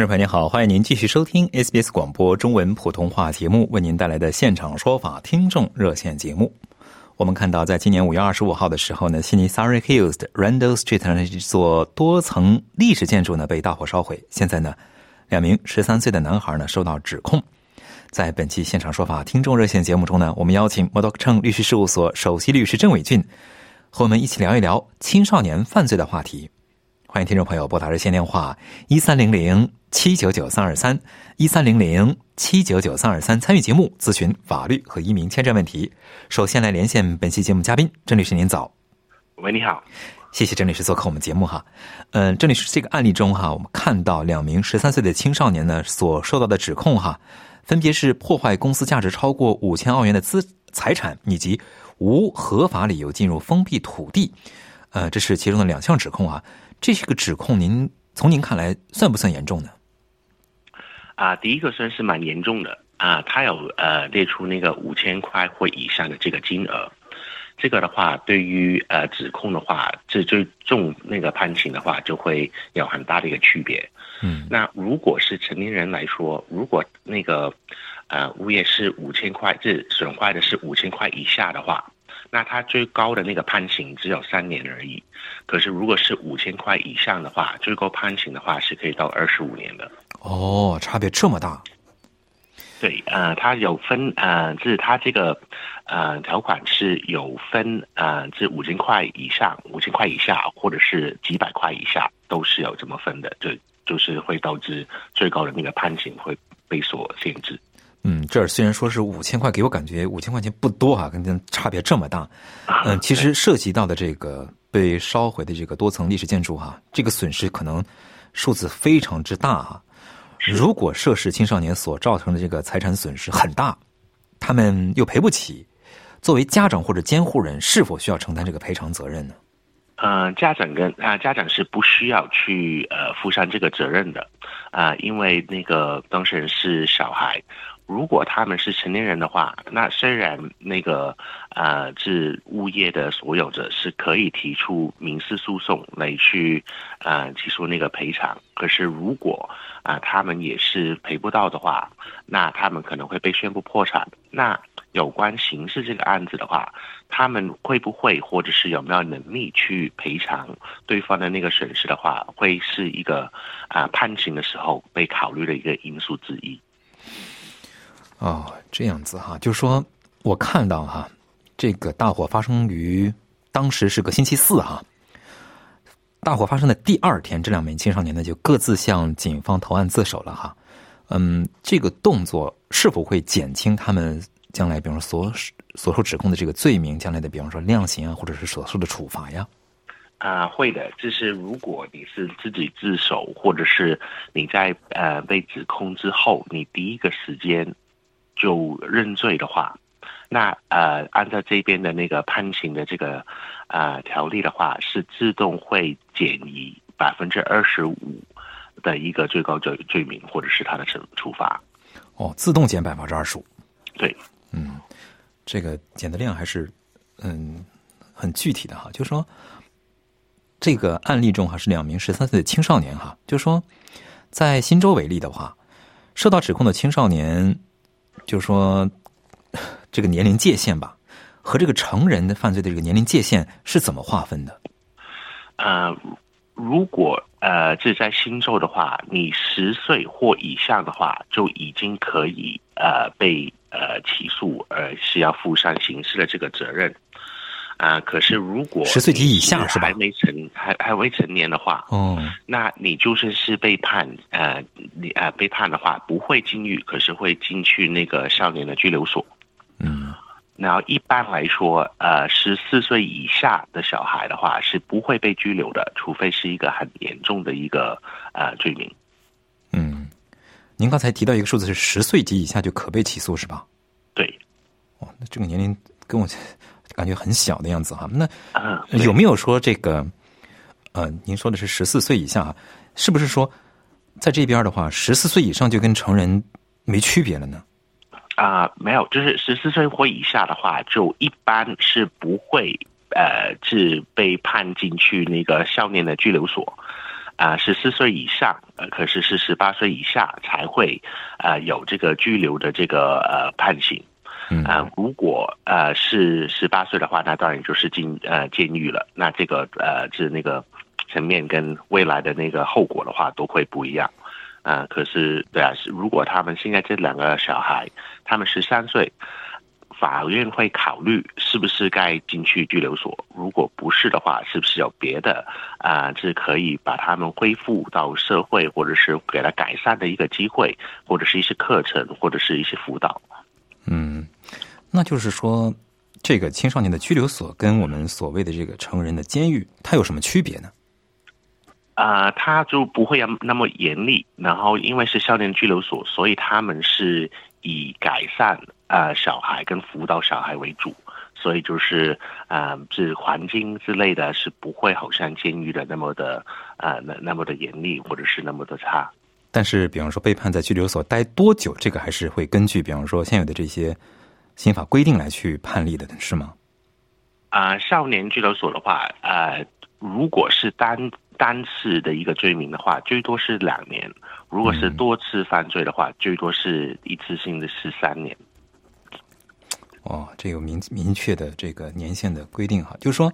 听众朋友您好，欢迎您继续收听 SBS 广播中文普通话节目为您带来的现场说法听众热线节目。我们看到，在今年五月二十五号的时候呢，悉尼 Surrey Hills 的 Randall Street 呢一座多层历史建筑呢被大火烧毁。现在呢，两名十三岁的男孩呢受到指控。在本期现场说法听众热线节目中呢，我们邀请 m o d o k Cheng 律师事务所首席律师郑伟俊和我们一起聊一聊青少年犯罪的话题。欢迎听众朋友拨打热线电话一三零零七九九三二三一三零零七九九三二三参与节目咨询法律和移民签证问题。首先来连线本期节目嘉宾郑律师，您早。喂，你好，谢谢郑律师做客我们节目哈。嗯，郑律师，这个案例中哈，我们看到两名十三岁的青少年呢所受到的指控哈，分别是破坏公司价值超过五千澳元的资财产，以及无合法理由进入封闭土地。呃，这是其中的两项指控啊。这些个指控，您从您看来算不算严重呢？啊，第一个算是蛮严重的啊，他有呃列出那个五千块或以上的这个金额，这个的话对于呃指控的话，这最重那个判刑的话就会有很大的一个区别。嗯，那如果是成年人来说，如果那个呃物业是五千块，这损坏的是五千块以下的话。那他最高的那个判刑只有三年而已，可是如果是五千块以上的话，最高判刑的话是可以到二十五年的。哦，差别这么大。对，呃，它有分，呃，就是它这个，呃，条款是有分，呃，这五千块以上、五千块以下，或者是几百块以下，都是有这么分的，就就是会导致最高的那个判刑会被所限制。嗯，这儿虽然说是五千块，给我感觉五千块钱不多哈，跟差别这么大。嗯，其实涉及到的这个被烧毁的这个多层历史建筑哈，这个损失可能数字非常之大哈。如果涉事青少年所造成的这个财产损失很大，他们又赔不起，作为家长或者监护人，是否需要承担这个赔偿责任呢？呃，家长跟啊家长是不需要去呃负上这个责任的啊，因为那个当事人是小孩。如果他们是成年人的话，那虽然那个呃是物业的所有者是可以提出民事诉讼来去呃提出那个赔偿，可是如果啊他们也是赔不到的话，那他们可能会被宣布破产。那有关刑事这个案子的话，他们会不会或者是有没有能力去赔偿对方的那个损失的话，会是一个啊判刑的时候被考虑的一个因素之一。哦，这样子哈，就是说我看到哈，这个大火发生于当时是个星期四哈。大火发生的第二天，这两名青少年呢就各自向警方投案自首了哈。嗯，这个动作是否会减轻他们将来，比方说所所受指控的这个罪名，将来的比方说量刑啊，或者是所受的处罚呀？啊，会的。就是如果你是自己自首，或者是你在呃被指控之后，你第一个时间。就认罪的话，那呃，按照这边的那个判刑的这个呃条例的话，是自动会减以百分之二十五的一个最高罪罪名，或者是他的惩处罚。哦，自动减百分之二十五。对，嗯，这个减的量还是嗯很具体的哈。就是说，这个案例中哈是两名十三岁的青少年哈，就是说，在新州为例的话，受到指控的青少年。就是说，这个年龄界限吧，和这个成人的犯罪的这个年龄界限是怎么划分的？呃，如果呃这在新州的话，你十岁或以下的话，就已经可以呃被呃起诉，而是要负上刑事的这个责任。啊，可是如果十岁及以下是吧？还没成，还还未成年的话，哦，那你就算是被判，呃，你呃被判的话，不会进狱，可是会进去那个少年的拘留所。嗯，然后一般来说，呃，十四岁以下的小孩的话是不会被拘留的，除非是一个很严重的一个呃罪名。嗯，您刚才提到一个数字是十岁及以下就可被起诉，是吧？对。哦，那这个年龄跟我感觉很小的样子哈。那嗯，有没有说这个？呃，您说的是十四岁以下，是不是说在这边的话，十四岁以上就跟成人没区别了呢？啊，没有，就是十四岁或以下的话，就一般是不会呃，是被判进去那个少年的拘留所。啊，十四岁以上，呃，可是是十八岁以下才会呃有这个拘留的这个呃判刑。啊，如果呃是十八岁的话，那当然就是进呃监狱了。那这个呃是那个层面跟未来的那个后果的话，都会不一样。啊，可是对啊，如果他们现在这两个小孩，他们十三岁，法院会考虑是不是该进去拘留所。如果不是的话，是不是有别的啊，是可以把他们恢复到社会，或者是给他改善的一个机会，或者是一些课程，或者是一些辅导。嗯，那就是说，这个青少年的拘留所跟我们所谓的这个成人的监狱，它有什么区别呢？啊，他就不会那么严厉，然后因为是少年拘留所，所以他们是以改善啊小孩跟辅导小孩为主，所以就是啊，是环境之类的是不会好像监狱的那么的啊那那么的严厉或者是那么的差。但是，比方说被判在拘留所待多久，这个还是会根据比方说现有的这些刑法规定来去判例的，是吗？啊，少年拘留所的话，呃，如果是单。单次的一个罪名的话，最多是两年；如果是多次犯罪的话，最多是一次性的是三年。哦，这有明明确的这个年限的规定哈，就是说，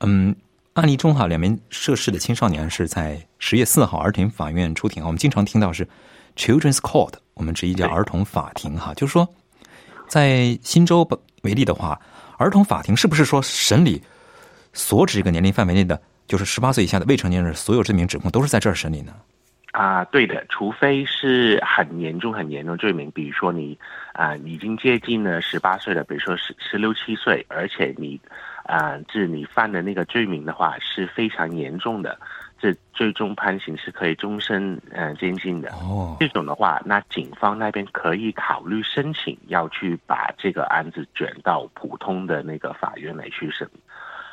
嗯，案例中哈，两名涉事的青少年是在十月四号儿童法院出庭。我们经常听到是 Children's Court，我们直译叫儿童法庭哈。就是说，在新州为例的话，儿童法庭是不是说审理所指一个年龄范围内的？就是十八岁以下的未成年人，所有这名指控都是在这儿审理呢。啊，对的，除非是很严重、很严重罪名，比如说你啊已经接近了十八岁了，比如说十十六七岁，而且你啊是你犯的那个罪名的话是非常严重的，这最终判刑是可以终身呃监禁的。哦，这种的话，那警方那边可以考虑申请要去把这个案子卷到普通的那个法院来去审。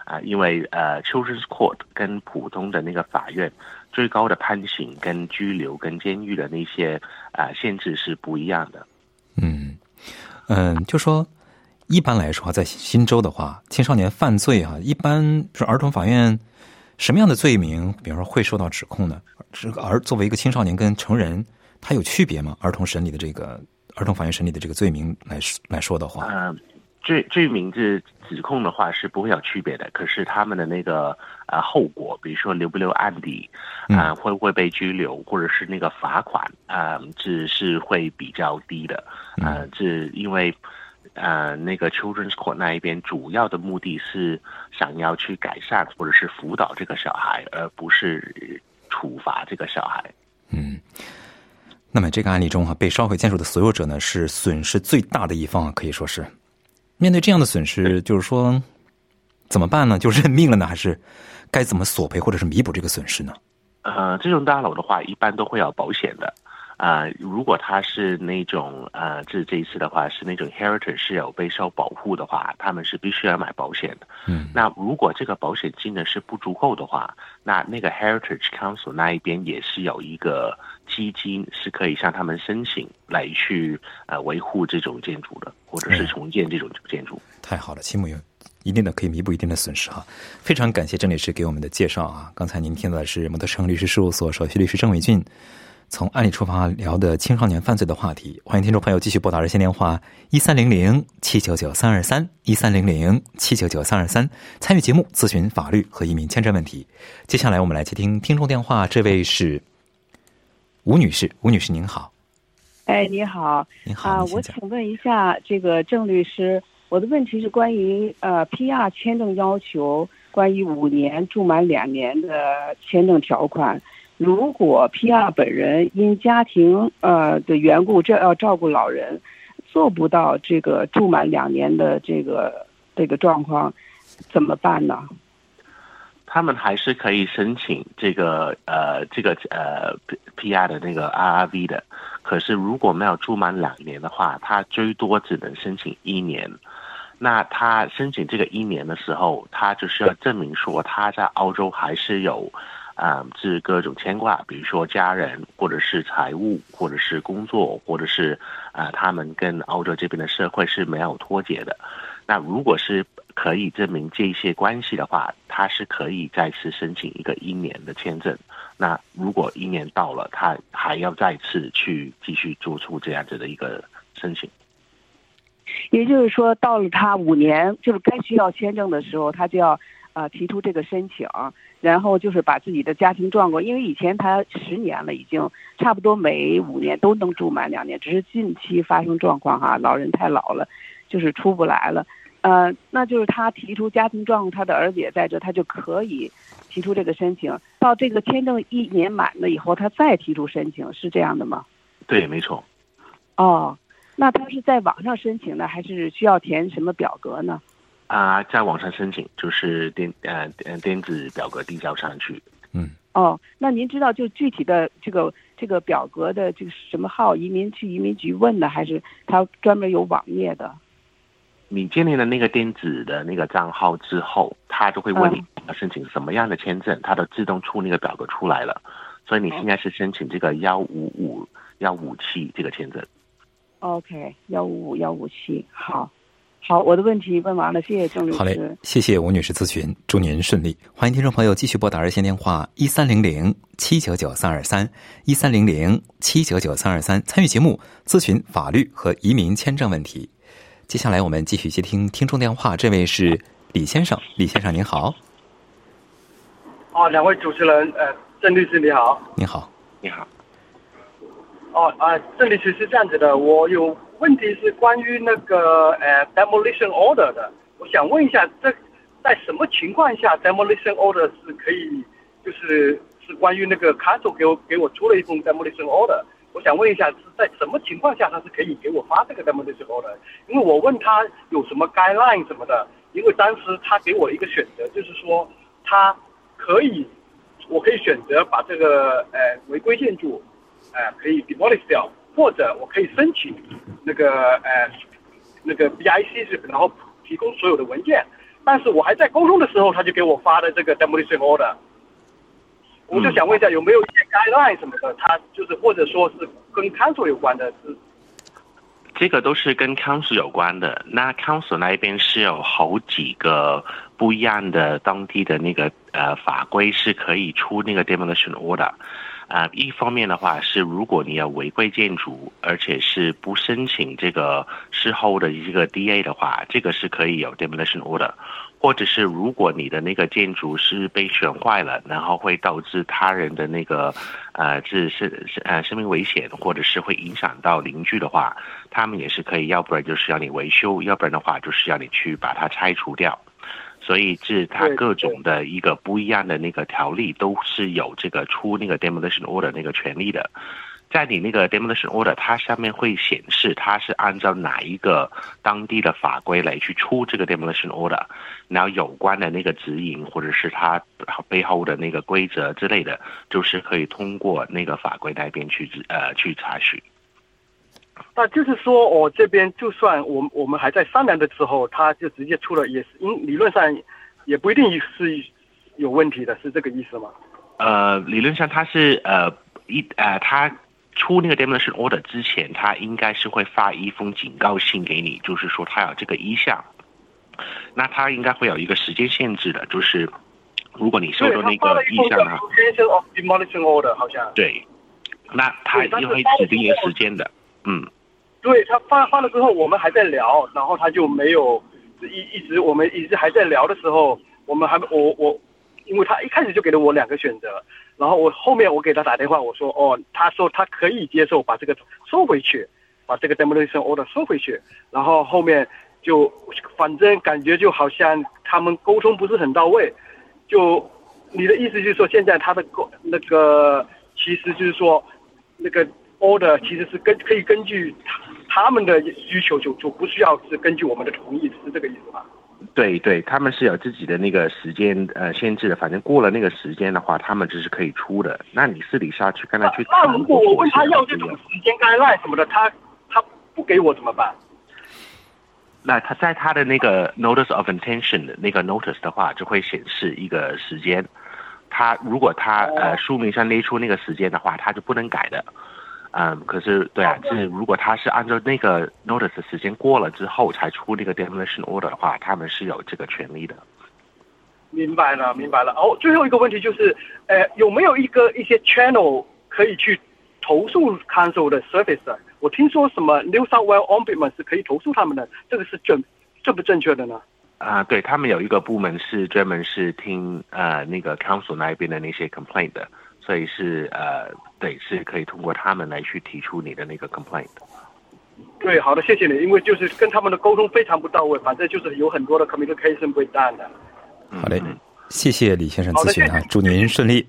啊，因为呃，Children's Court 跟普通的那个法院最高的判刑、跟拘留、跟监狱的那些啊限制是不一样的。嗯嗯，就说一般来说，在新州的话，青少年犯罪啊，一般是儿童法院什么样的罪名，比方说会受到指控呢？这个儿作为一个青少年跟成人，他有区别吗？儿童审理的这个儿童法院审理的这个罪名来来说的话，嗯。罪罪名是指控的话是不会有区别的，可是他们的那个呃后果，比如说留不留案底，啊会不会被拘留，或者是那个罚款啊，这是会比较低的，啊，这因为呃那个 Children's Court 那一边主要的目的是想要去改善或者是辅导这个小孩，而不是处罚这个小孩。嗯，那么这个案例中哈，被烧毁建筑的所有者呢是损失最大的一方，啊可以说是。面对这样的损失，就是说怎么办呢？就认命了呢，还是该怎么索赔或者是弥补这个损失呢？呃，这种大楼的话，一般都会有保险的。啊，如果他是那种呃，这这一次的话是那种 heritage 是有被受保护的话，他们是必须要买保险的。嗯，那如果这个保险金呢是不足够的话，那那个 heritage council 那一边也是有一个基金是可以向他们申请来去呃维护这种建筑的，或者是重建这种建筑。太好了，亲母有一定的可以弥补一定的损失哈。非常感谢郑律师给我们的介绍啊。刚才您听到的是摩托城律师事务所首席律师郑伟俊。从案例出发聊的青少年犯罪的话题，欢迎听众朋友继续拨打热线电话一三零零七九九三二三一三零零七九九三二三参与节目咨询法律和移民签证问题。接下来我们来接听听众电话，这位是吴女士，吴女士您好。哎，你好，你好，啊，我请问一下这个郑律师，我的问题是关于呃 PR 签证要求，关于五年住满两年的签证条款。如果 P.R. 本人因家庭呃的缘故，这要照顾老人，做不到这个住满两年的这个这个状况，怎么办呢？他们还是可以申请这个呃这个呃 P R 的那个 R R V 的，可是如果没有住满两年的话，他最多只能申请一年。那他申请这个一年的时候，他就是要证明说他在澳洲还是有，啊，是各种牵挂，比如说家人，或者是财务，或者是工作，或者是啊，他们跟澳洲这边的社会是没有脱节的。那如果是可以证明这些关系的话，他是可以再次申请一个一年的签证。那如果一年到了，他还要再次去继续做出这样子的一个申请。也就是说，到了他五年就是该需要签证的时候，他就要啊提出这个申请，然后就是把自己的家庭状况，因为以前他十年了，已经差不多每五年都能住满两年，只是近期发生状况哈，老人太老了，就是出不来了，呃，那就是他提出家庭状况，他的儿子也在这，他就可以提出这个申请，到这个签证一年满了以后，他再提出申请，是这样的吗？对，没错。哦。那他是在网上申请呢，还是需要填什么表格呢？啊，在网上申请，就是电呃呃电子表格递交上去。嗯。哦，那您知道就具体的这个这个表格的这个什么号？移民去移民局问的，还是他专门有网页的？你建立了那个电子的那个账号之后，他就会问你要申请什么样的签证，他都自动出那个表格出来了。所以你现在是申请这个幺五五幺五七这个签证。OK，幺五五幺五七，好，好，我的问题问完了，谢谢郑律师。好嘞，谢谢吴女士咨询，祝您顺利。欢迎听众朋友继续拨打热线电话一三零零七九九三二三一三零零七九九三二三，参与节目咨询法律和移民签证问题。接下来我们继续接听听众电话，这位是李先生，李先生您好。哦，两位主持人，呃，郑律师你好。你好，你好。哦啊，郑律师是这样子的，我有问题是关于那个呃 demolition order 的，我想问一下，这在什么情况下 demolition order 是可以，就是是关于那个 council 给我给我出了一封 demolition order，我想问一下是在什么情况下他是可以给我发这个 demolition order？因为我问他有什么 guideline 什么的，因为当时他给我一个选择，就是说他可以，我可以选择把这个呃违规建筑。呃，可以 demolish 掉，或者我可以申请那个呃那个 BIC，然后提供所有的文件。但是我还在沟通的时候，他就给我发的这个 demolition order。我就想问一下，有没有一些 guideline 什么的？他就是或者说是跟 council 有关的？是这个都是跟 council 有关的。那 council 那一边是有好几个不一样的当地的那个呃法规，是可以出那个 demolition order。啊，一方面的话是，如果你要违规建筑，而且是不申请这个事后的一个 DA 的话，这个是可以有 demolition order，或者是如果你的那个建筑是被损坏了，然后会导致他人的那个呃，是是是呃生命危险，或者是会影响到邻居的话，他们也是可以，要不然就是要你维修，要不然的话就是要你去把它拆除掉。所以是它各种的一个不一样的那个条例，都是有这个出那个 demolition order 那个权利的。在你那个 demolition order，它上面会显示它是按照哪一个当地的法规来去出这个 demolition order，然后有关的那个指引或者是它背后的那个规则之类的，就是可以通过那个法规那边去呃去查询。那就是说，我这边就算我我们还在商量的时候，他就直接出了，也是因理论上也不一定是有问题的，是这个意思吗？呃，理论上他是呃一呃他出那个 demolition order 之前，他应该是会发一封警告信给你，就是说他有这个意向。那他应该会有一个时间限制的，就是如果你收到那个意向呢，demolition order 好像对，那他一定会指定一个时间的。嗯，对他发发了之后，我们还在聊，然后他就没有一一直我们一直还在聊的时候，我们还我我，因为他一开始就给了我两个选择，然后我后面我给他打电话，我说哦，他说他可以接受把这个收回去，把这个 demolition order 收回去，然后后面就反正感觉就好像他们沟通不是很到位，就你的意思就是说现在他的沟那个其实就是说那个。Order 其实是根可以根据他们的需求就就不需要是根据我们的同意，是这个意思吧？对对，他们是有自己的那个时间呃限制的，反正过了那个时间的话，他们就是可以出的。那你私底下去跟他去那如果我问他要这种时间概赖什么的，他他不给我怎么办？那他在他的那个 notice of intention 的那个 notice 的话，就会显示一个时间。他如果他呃书名上列出那个时间的话，他就不能改的。嗯，可是对啊，是如果他是按照那个 notice 的时间过了之后才出那个 demolition order 的话，他们是有这个权利的。明白了，明白了。哦，最后一个问题就是，呃，有没有一个一些 channel 可以去投诉 council 的 service？我听说什么 New South Wales Ombudsman 是可以投诉他们的，这个是正正不正确的呢？啊，对他们有一个部门是专门是听呃那个 council 那边的那些 complaint 的。所以是呃，对，是可以通过他们来去提出你的那个 complaint。对，好的，谢谢你，因为就是跟他们的沟通非常不到位，反正就是有很多的 communication breakdown 的。好嘞，谢谢李先生咨询啊，祝您顺利。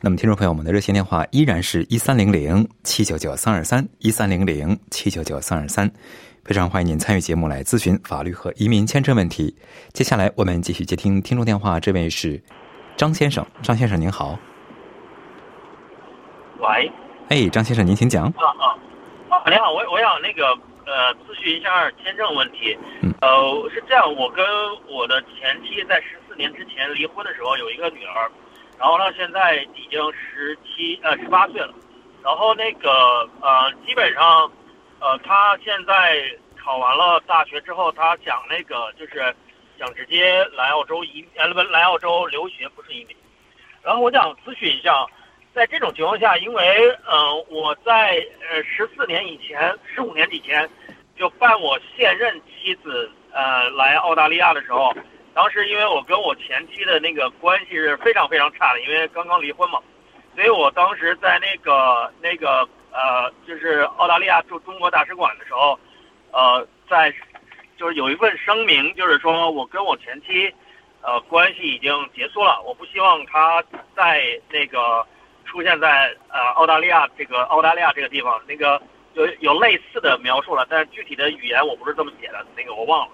那么，听众朋友，我们的热线电话依然是一三零零七九九三二三一三零零七九九三二三，非常欢迎您参与节目来咨询法律和移民签证问题。接下来我们继续接听听众电话，这位是张先生，张先生您好。喂，哎，张先生，您请讲。啊啊，啊，您好，我我想那个呃咨询一下签证问题。嗯。呃，是这样，我跟我的前妻在十四年之前离婚的时候有一个女儿，然后呢现在已经十七呃十八岁了，然后那个呃基本上呃她现在考完了大学之后，她想那个就是想直接来澳洲移呃不来澳洲留学，不是移民。然后我想咨询一下。在这种情况下，因为呃，我在呃十四年以前、十五年以前，就办我现任妻子呃来澳大利亚的时候，当时因为我跟我前妻的那个关系是非常非常差的，因为刚刚离婚嘛，所以我当时在那个那个呃，就是澳大利亚驻中国大使馆的时候，呃，在就是有一份声明，就是说我跟我前妻呃关系已经结束了，我不希望他在那个。出现在呃澳大利亚这个澳大利亚这个地方，那个有有类似的描述了，但具体的语言我不是这么写的，那个我忘了。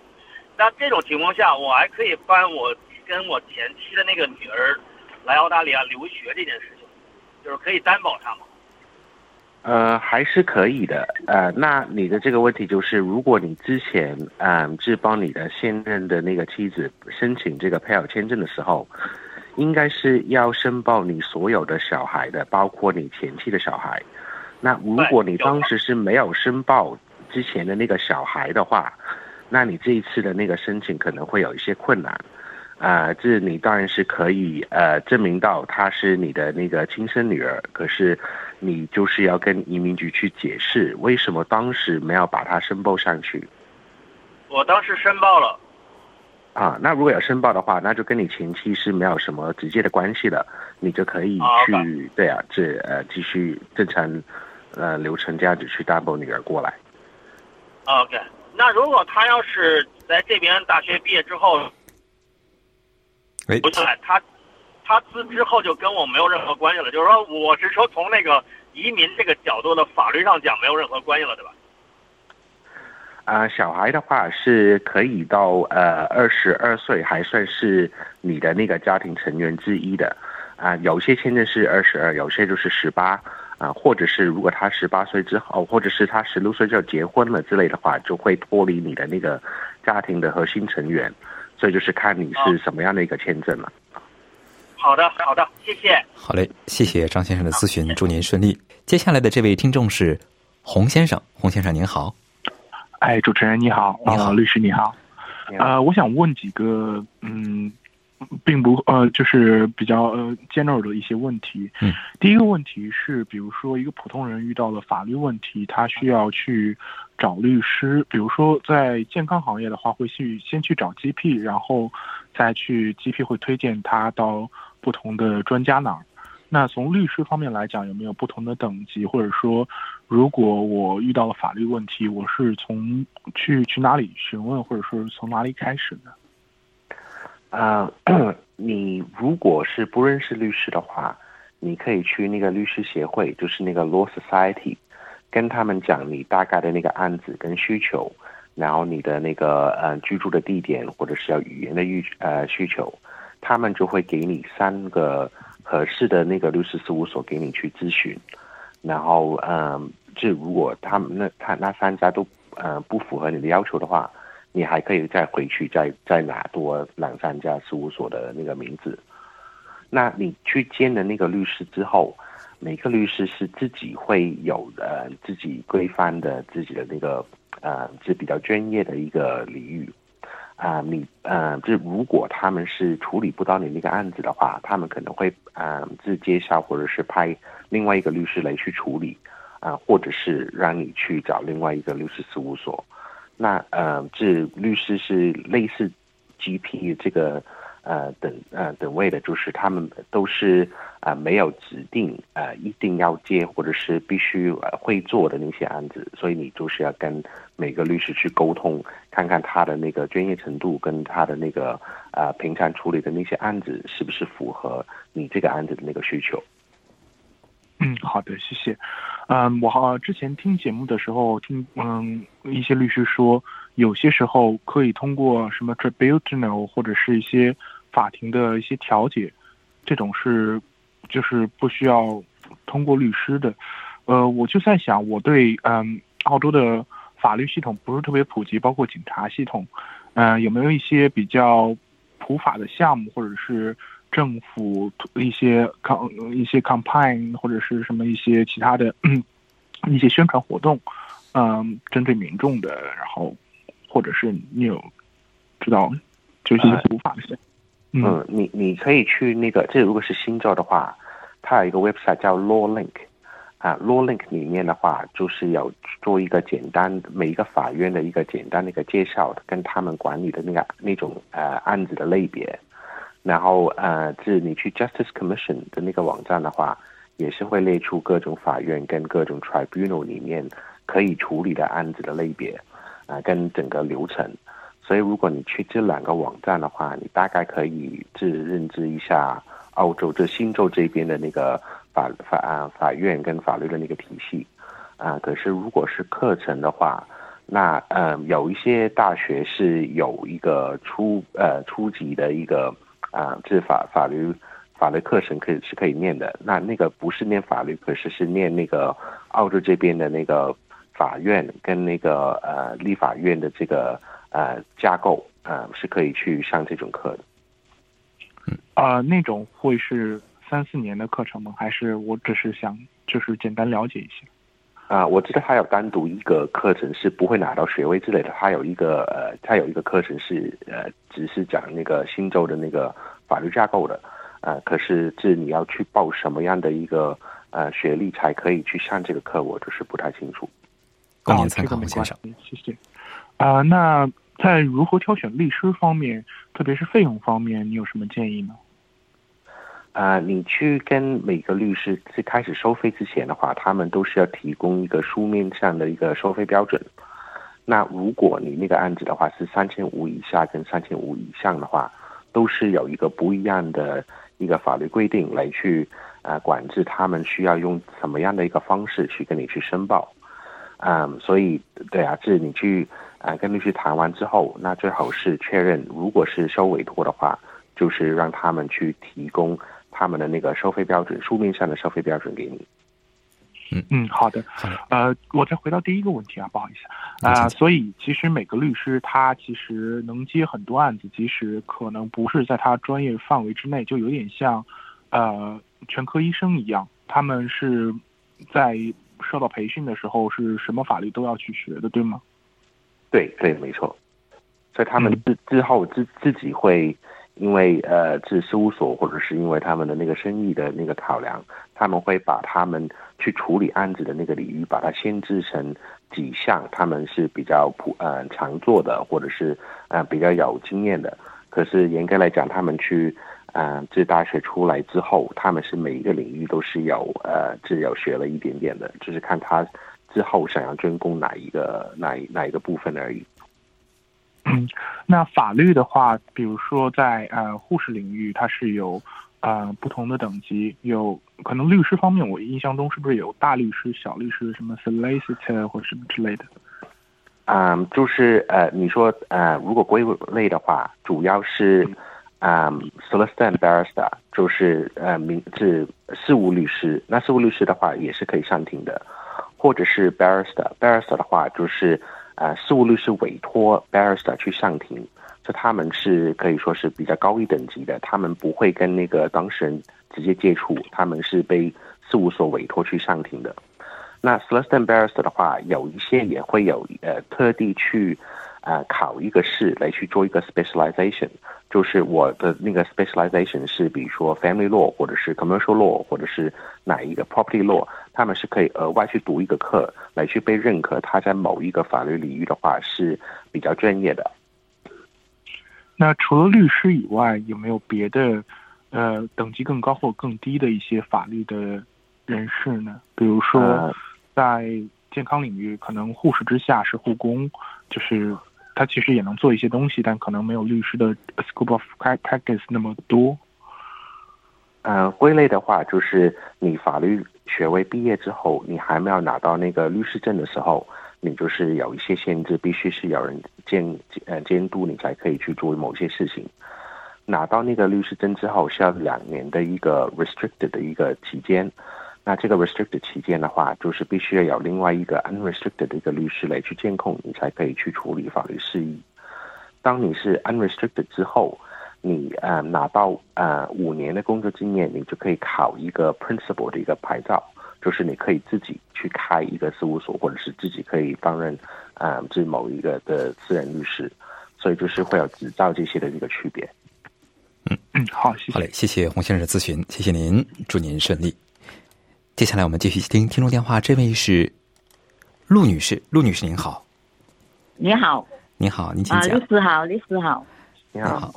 那这种情况下，我还可以帮我跟我前妻的那个女儿来澳大利亚留学这件事情，就是可以担保她吗？呃，还是可以的。呃，那你的这个问题就是，如果你之前嗯是帮你的现任的那个妻子申请这个配偶签证的时候。应该是要申报你所有的小孩的，包括你前妻的小孩。那如果你当时是没有申报之前的那个小孩的话，那你这一次的那个申请可能会有一些困难。啊，这你当然是可以呃证明到她是你的那个亲生女儿，可是你就是要跟移民局去解释为什么当时没有把她申报上去。我当时申报了。啊，那如果有申报的话，那就跟你前妻是没有什么直接的关系的，你就可以去对啊，这呃继续正常呃流程这样子去 double 女儿过来。OK，那如果他要是在这边大学毕业之后，不下来，他他之之后就跟我没有任何关系了，就是说我是说从那个移民这个角度的法律上讲没有任何关系了，对吧？啊，小孩的话是可以到呃二十二岁还算是你的那个家庭成员之一的，啊，有些签证是二十二，有些就是十八，啊，或者是如果他十八岁之后，或者是他十六岁就结婚了之类的话，就会脱离你的那个家庭的核心成员，所以就是看你是什么样的一个签证了。好的，好的，谢谢。好嘞，谢谢张先生的咨询，祝您顺利。接下来的这位听众是洪先生，洪先生您好。哎，主持人你好，啊，律师你好，呃，我想问几个，嗯，并不呃，就是比较呃尖锐的一些问题。嗯，第一个问题是，比如说一个普通人遇到了法律问题，他需要去找律师，比如说在健康行业的话，会去先去找 GP，然后再去 GP 会推荐他到不同的专家那儿。那从律师方面来讲，有没有不同的等级，或者说，如果我遇到了法律问题，我是从去去哪里询问，或者说是从哪里开始呢？啊，你如果是不认识律师的话，你可以去那个律师协会，就是那个 Law Society，跟他们讲你大概的那个案子跟需求，然后你的那个呃居住的地点或者是要语言的需呃需求，他们就会给你三个合适的那个律师事务所给你去咨询，然后嗯，就如果他们那他那三家都嗯不符合你的要求的话，你还可以再回去再再拿多两三家事务所的那个名字。那你去见了那个律师之后，每个律师是自己会有呃自己规范的自己的那个呃是比较专业的一个领域啊，你呃这如果他们是处理不到你那个案子的话，他们可能会呃自介绍或者是派另外一个律师来去处理啊，或者是让你去找另外一个律师事务所。那呃这律师是类似 GP 这个。呃，等呃等位的，就是他们都是啊没有指定呃一定要接或者是必须呃会做的那些案子，所以你就是要跟每个律师去沟通，看看他的那个专业程度跟他的那个啊平常处理的那些案子是不是符合你这个案子的那个需求。嗯，好的，谢谢。嗯，我好之前听节目的时候听嗯一些律师说，有些时候可以通过什么 tribunal 或者是一些。法庭的一些调解，这种是就是不需要通过律师的。呃，我就在想，我对嗯澳洲的法律系统不是特别普及，包括警察系统，嗯，有没有一些比较普法的项目，或者是政府一些 com 一些 campaign 或者是什么一些其他的一些宣传活动，嗯，针对民众的，然后或者是你有知道就是一些普法的项。嗯，你你可以去那个，这如果是新州的话，它有一个 website 叫 Law Link，啊，Law Link 里面的话就是有做一个简单每一个法院的一个简单的一个介绍，跟他们管理的那个那种呃案子的类别，然后呃，是你去 Justice Commission 的那个网站的话，也是会列出各种法院跟各种 tribunal 里面可以处理的案子的类别，啊，跟整个流程。所以，如果你去这两个网站的话，你大概可以自认知一下澳洲这新州这边的那个法法啊法院跟法律的那个体系啊。可是，如果是课程的话，那嗯，有一些大学是有一个初呃初级的一个啊，这法法律法律课程可以是可以念的。那那个不是念法律，可是是念那个澳洲这边的那个法院跟那个呃立法院的这个。呃，架构呃是可以去上这种课的。嗯啊，那种会是三四年的课程吗？还是我只是想就是简单了解一下？啊，我知道还有单独一个课程是不会拿到学位之类的，它有一个呃，他有一个课程是呃，只是讲那个新州的那个法律架构的。呃，可是这你要去报什么样的一个呃学历才可以去上这个课，我就是不太清楚。供您参考，先生。谢谢。啊，那在如何挑选律师方面，特别是费用方面，你有什么建议呢？啊，你去跟每个律师最开始收费之前的话，他们都是要提供一个书面上的一个收费标准。那如果你那个案子的话是三千五以下跟三千五以上的话，都是有一个不一样的一个法律规定来去啊管制他们需要用什么样的一个方式去跟你去申报。嗯，所以对啊，是你去。啊，跟律师谈完之后，那最好是确认，如果是收委托的话，就是让他们去提供他们的那个收费标准，书面上的收费标准给你。嗯嗯，好的。呃，我再回到第一个问题啊，不好意思啊。所以其实每个律师他其实能接很多案子，即使可能不是在他专业范围之内，就有点像呃全科医生一样，他们是在受到培训的时候是什么法律都要去学的，对吗？对对，没错，所以他们之之后自自己会，因为呃，是事务所或者是因为他们的那个生意的那个考量，他们会把他们去处理案子的那个领域，把它限制成几项，他们是比较普呃常做的，或者是呃比较有经验的。可是严格来讲，他们去呃自大学出来之后，他们是每一个领域都是有呃只有学了一点点的，就是看他。之后想要专攻哪一个哪哪一个部分而已。嗯，那法律的话，比如说在呃护士领域，它是有呃、不同的等级，有可能律师方面，我印象中是不是有大律师、小律师，什么 solicitor 或什么之类的？嗯，就是呃，你说呃，如果归类的话，主要是嗯，solicitor and barrister，就是呃，名是事务律师。那事务律师的话也是可以上庭的，或者是 barrister，barrister 的话就是呃，事务律师委托 barrister 去上庭，就他们是可以说是比较高一等级的，他们不会跟那个当事人直接接触，他们是被事务所委托去上庭的。那 solicitor and barrister 的话，有一些也会有呃特地去呃考一个试来去做一个 specialization，就是我的那个 specialization 是比如说 family law 或者是 commercial law 或者是哪一个 property law，他们是可以额外去读一个课来去被认可，他在某一个法律领域的话是比较专业的。那除了律师以外，有没有别的呃等级更高或更低的一些法律的人士呢？比如说呃，在健康领域，可能护士之下是护工，就是他其实也能做一些东西，但可能没有律师的 scope of practice 那么多。呃，归类的话，就是你法律学位毕业之后，你还没有拿到那个律师证的时候，你就是有一些限制，必须是有人监呃监督你才可以去做某些事情。拿到那个律师证之后，需要两年的一个 restricted 的一个期间。那这个 restricted 期间的话，就是必须要有另外一个 unrestricted 的一个律师来去监控你，才可以去处理法律事宜。当你是 unrestricted 之后，你呃拿到呃五年的工作经验，你就可以考一个 principal 的一个牌照，就是你可以自己去开一个事务所，或者是自己可以担任呃这某一个的私人律师，所以就是会有执照这些的一个区别。嗯，好，谢谢。好嘞，谢谢洪先生的咨询，谢谢您，祝您顺利。接下来我们继续听听众电话，这位是陆女士，陆女士您好，你好，你好，您请啊，讲律。师好，律师好。你好，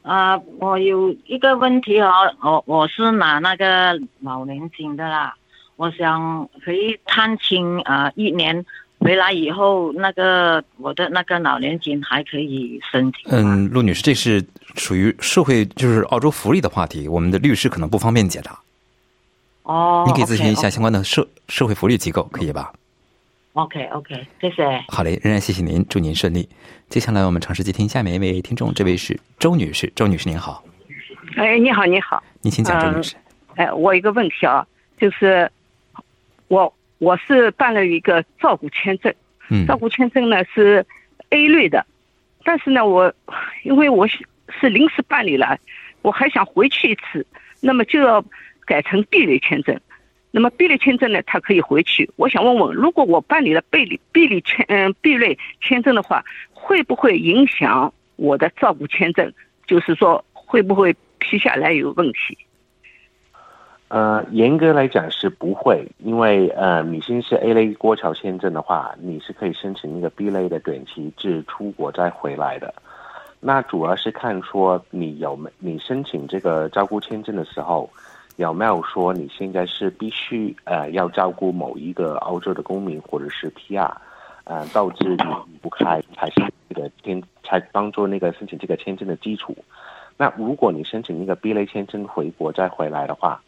啊，我有一个问题哦，我我是拿那个老年金的啦，我想回探亲啊，一年回来以后，那个我的那个老年金还可以申请吗？嗯，陆女士，这是属于社会就是澳洲福利的话题，我们的律师可能不方便解答，哦，你可以咨询一下 OK，OK 相关的社社会福利机构，可以吧？OK OK，谢谢。好嘞，仍然谢谢您，祝您顺利。接下来我们尝试接听下面一位听众，这位是周女士，周女士您好，哎，你好，你好，您请讲，周女士。哎，我有一个问题啊，就是我我是办了一个照顾签证，嗯照顾签证呢是 A 类的，但是呢，我因为我是是临时办理了，我还想回去一次，那么就要改成 B 类签证。那么 B 类签证呢，他可以回去。我想问问，如果我办理了 B 类 B 类签嗯 B 类签证的话，会不会影响我的照顾签证？就是说，会不会批下来有问题？呃，严格来讲是不会，因为呃，你先是 A 类过桥签证的话，你是可以申请一个 B 类的短期至出国再回来的。那主要是看说你有没你申请这个照顾签证的时候，有没有说你现在是必须呃要照顾某一个澳洲的公民或者是 PR，呃，导致你离不开才是这个签才当做那个申请这个签证的基础。那如果你申请一个 B 类签证回国再回来的话，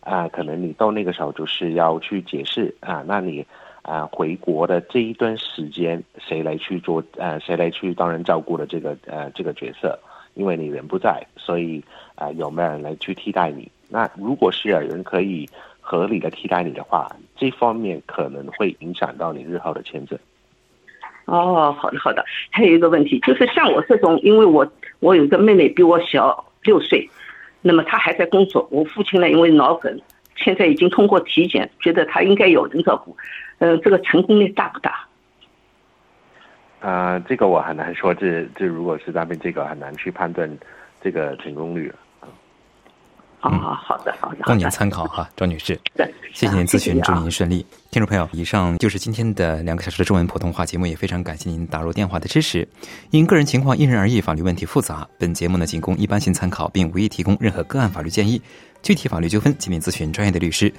啊、可能你到那个时候就是要去解释啊、那你啊、回国的这一段时间，谁来去做呃，谁来去当人照顾的这个呃这个角色？因为你人不在，所以啊、有没有人来去替代你？那如果是有人可以合理的替代你的话，这方面可能会影响到你日后的签证。哦，好的好的。还有一个问题，就是像我这种，因为我我有一个妹妹比我小六岁，那么她还在工作，我父亲呢因为脑梗，现在已经通过体检，觉得他应该有人照顾，呃，这个成功率大不大？啊，这个我很难说，这这如果是那边这个很难去判断这个成功率了。啊、好的好的供您，参考哈，周女士。对谢谢您咨询，祝啊您顺利。听众朋友，以上就是今天的两个小时的中文普通话节目，也非常感谢您打入电话的支持。因个人情况因人而异，法律问题复杂，本节目呢仅供一般性参考，并无意提供任何个案法律建议。具体法律纠纷，请您咨询专业的律师。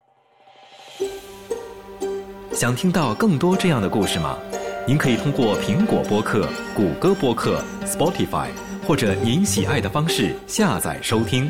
想听到更多这样的故事吗？您可以通过苹果播客、谷歌播客、Spotify 或者您喜爱的方式下载收听。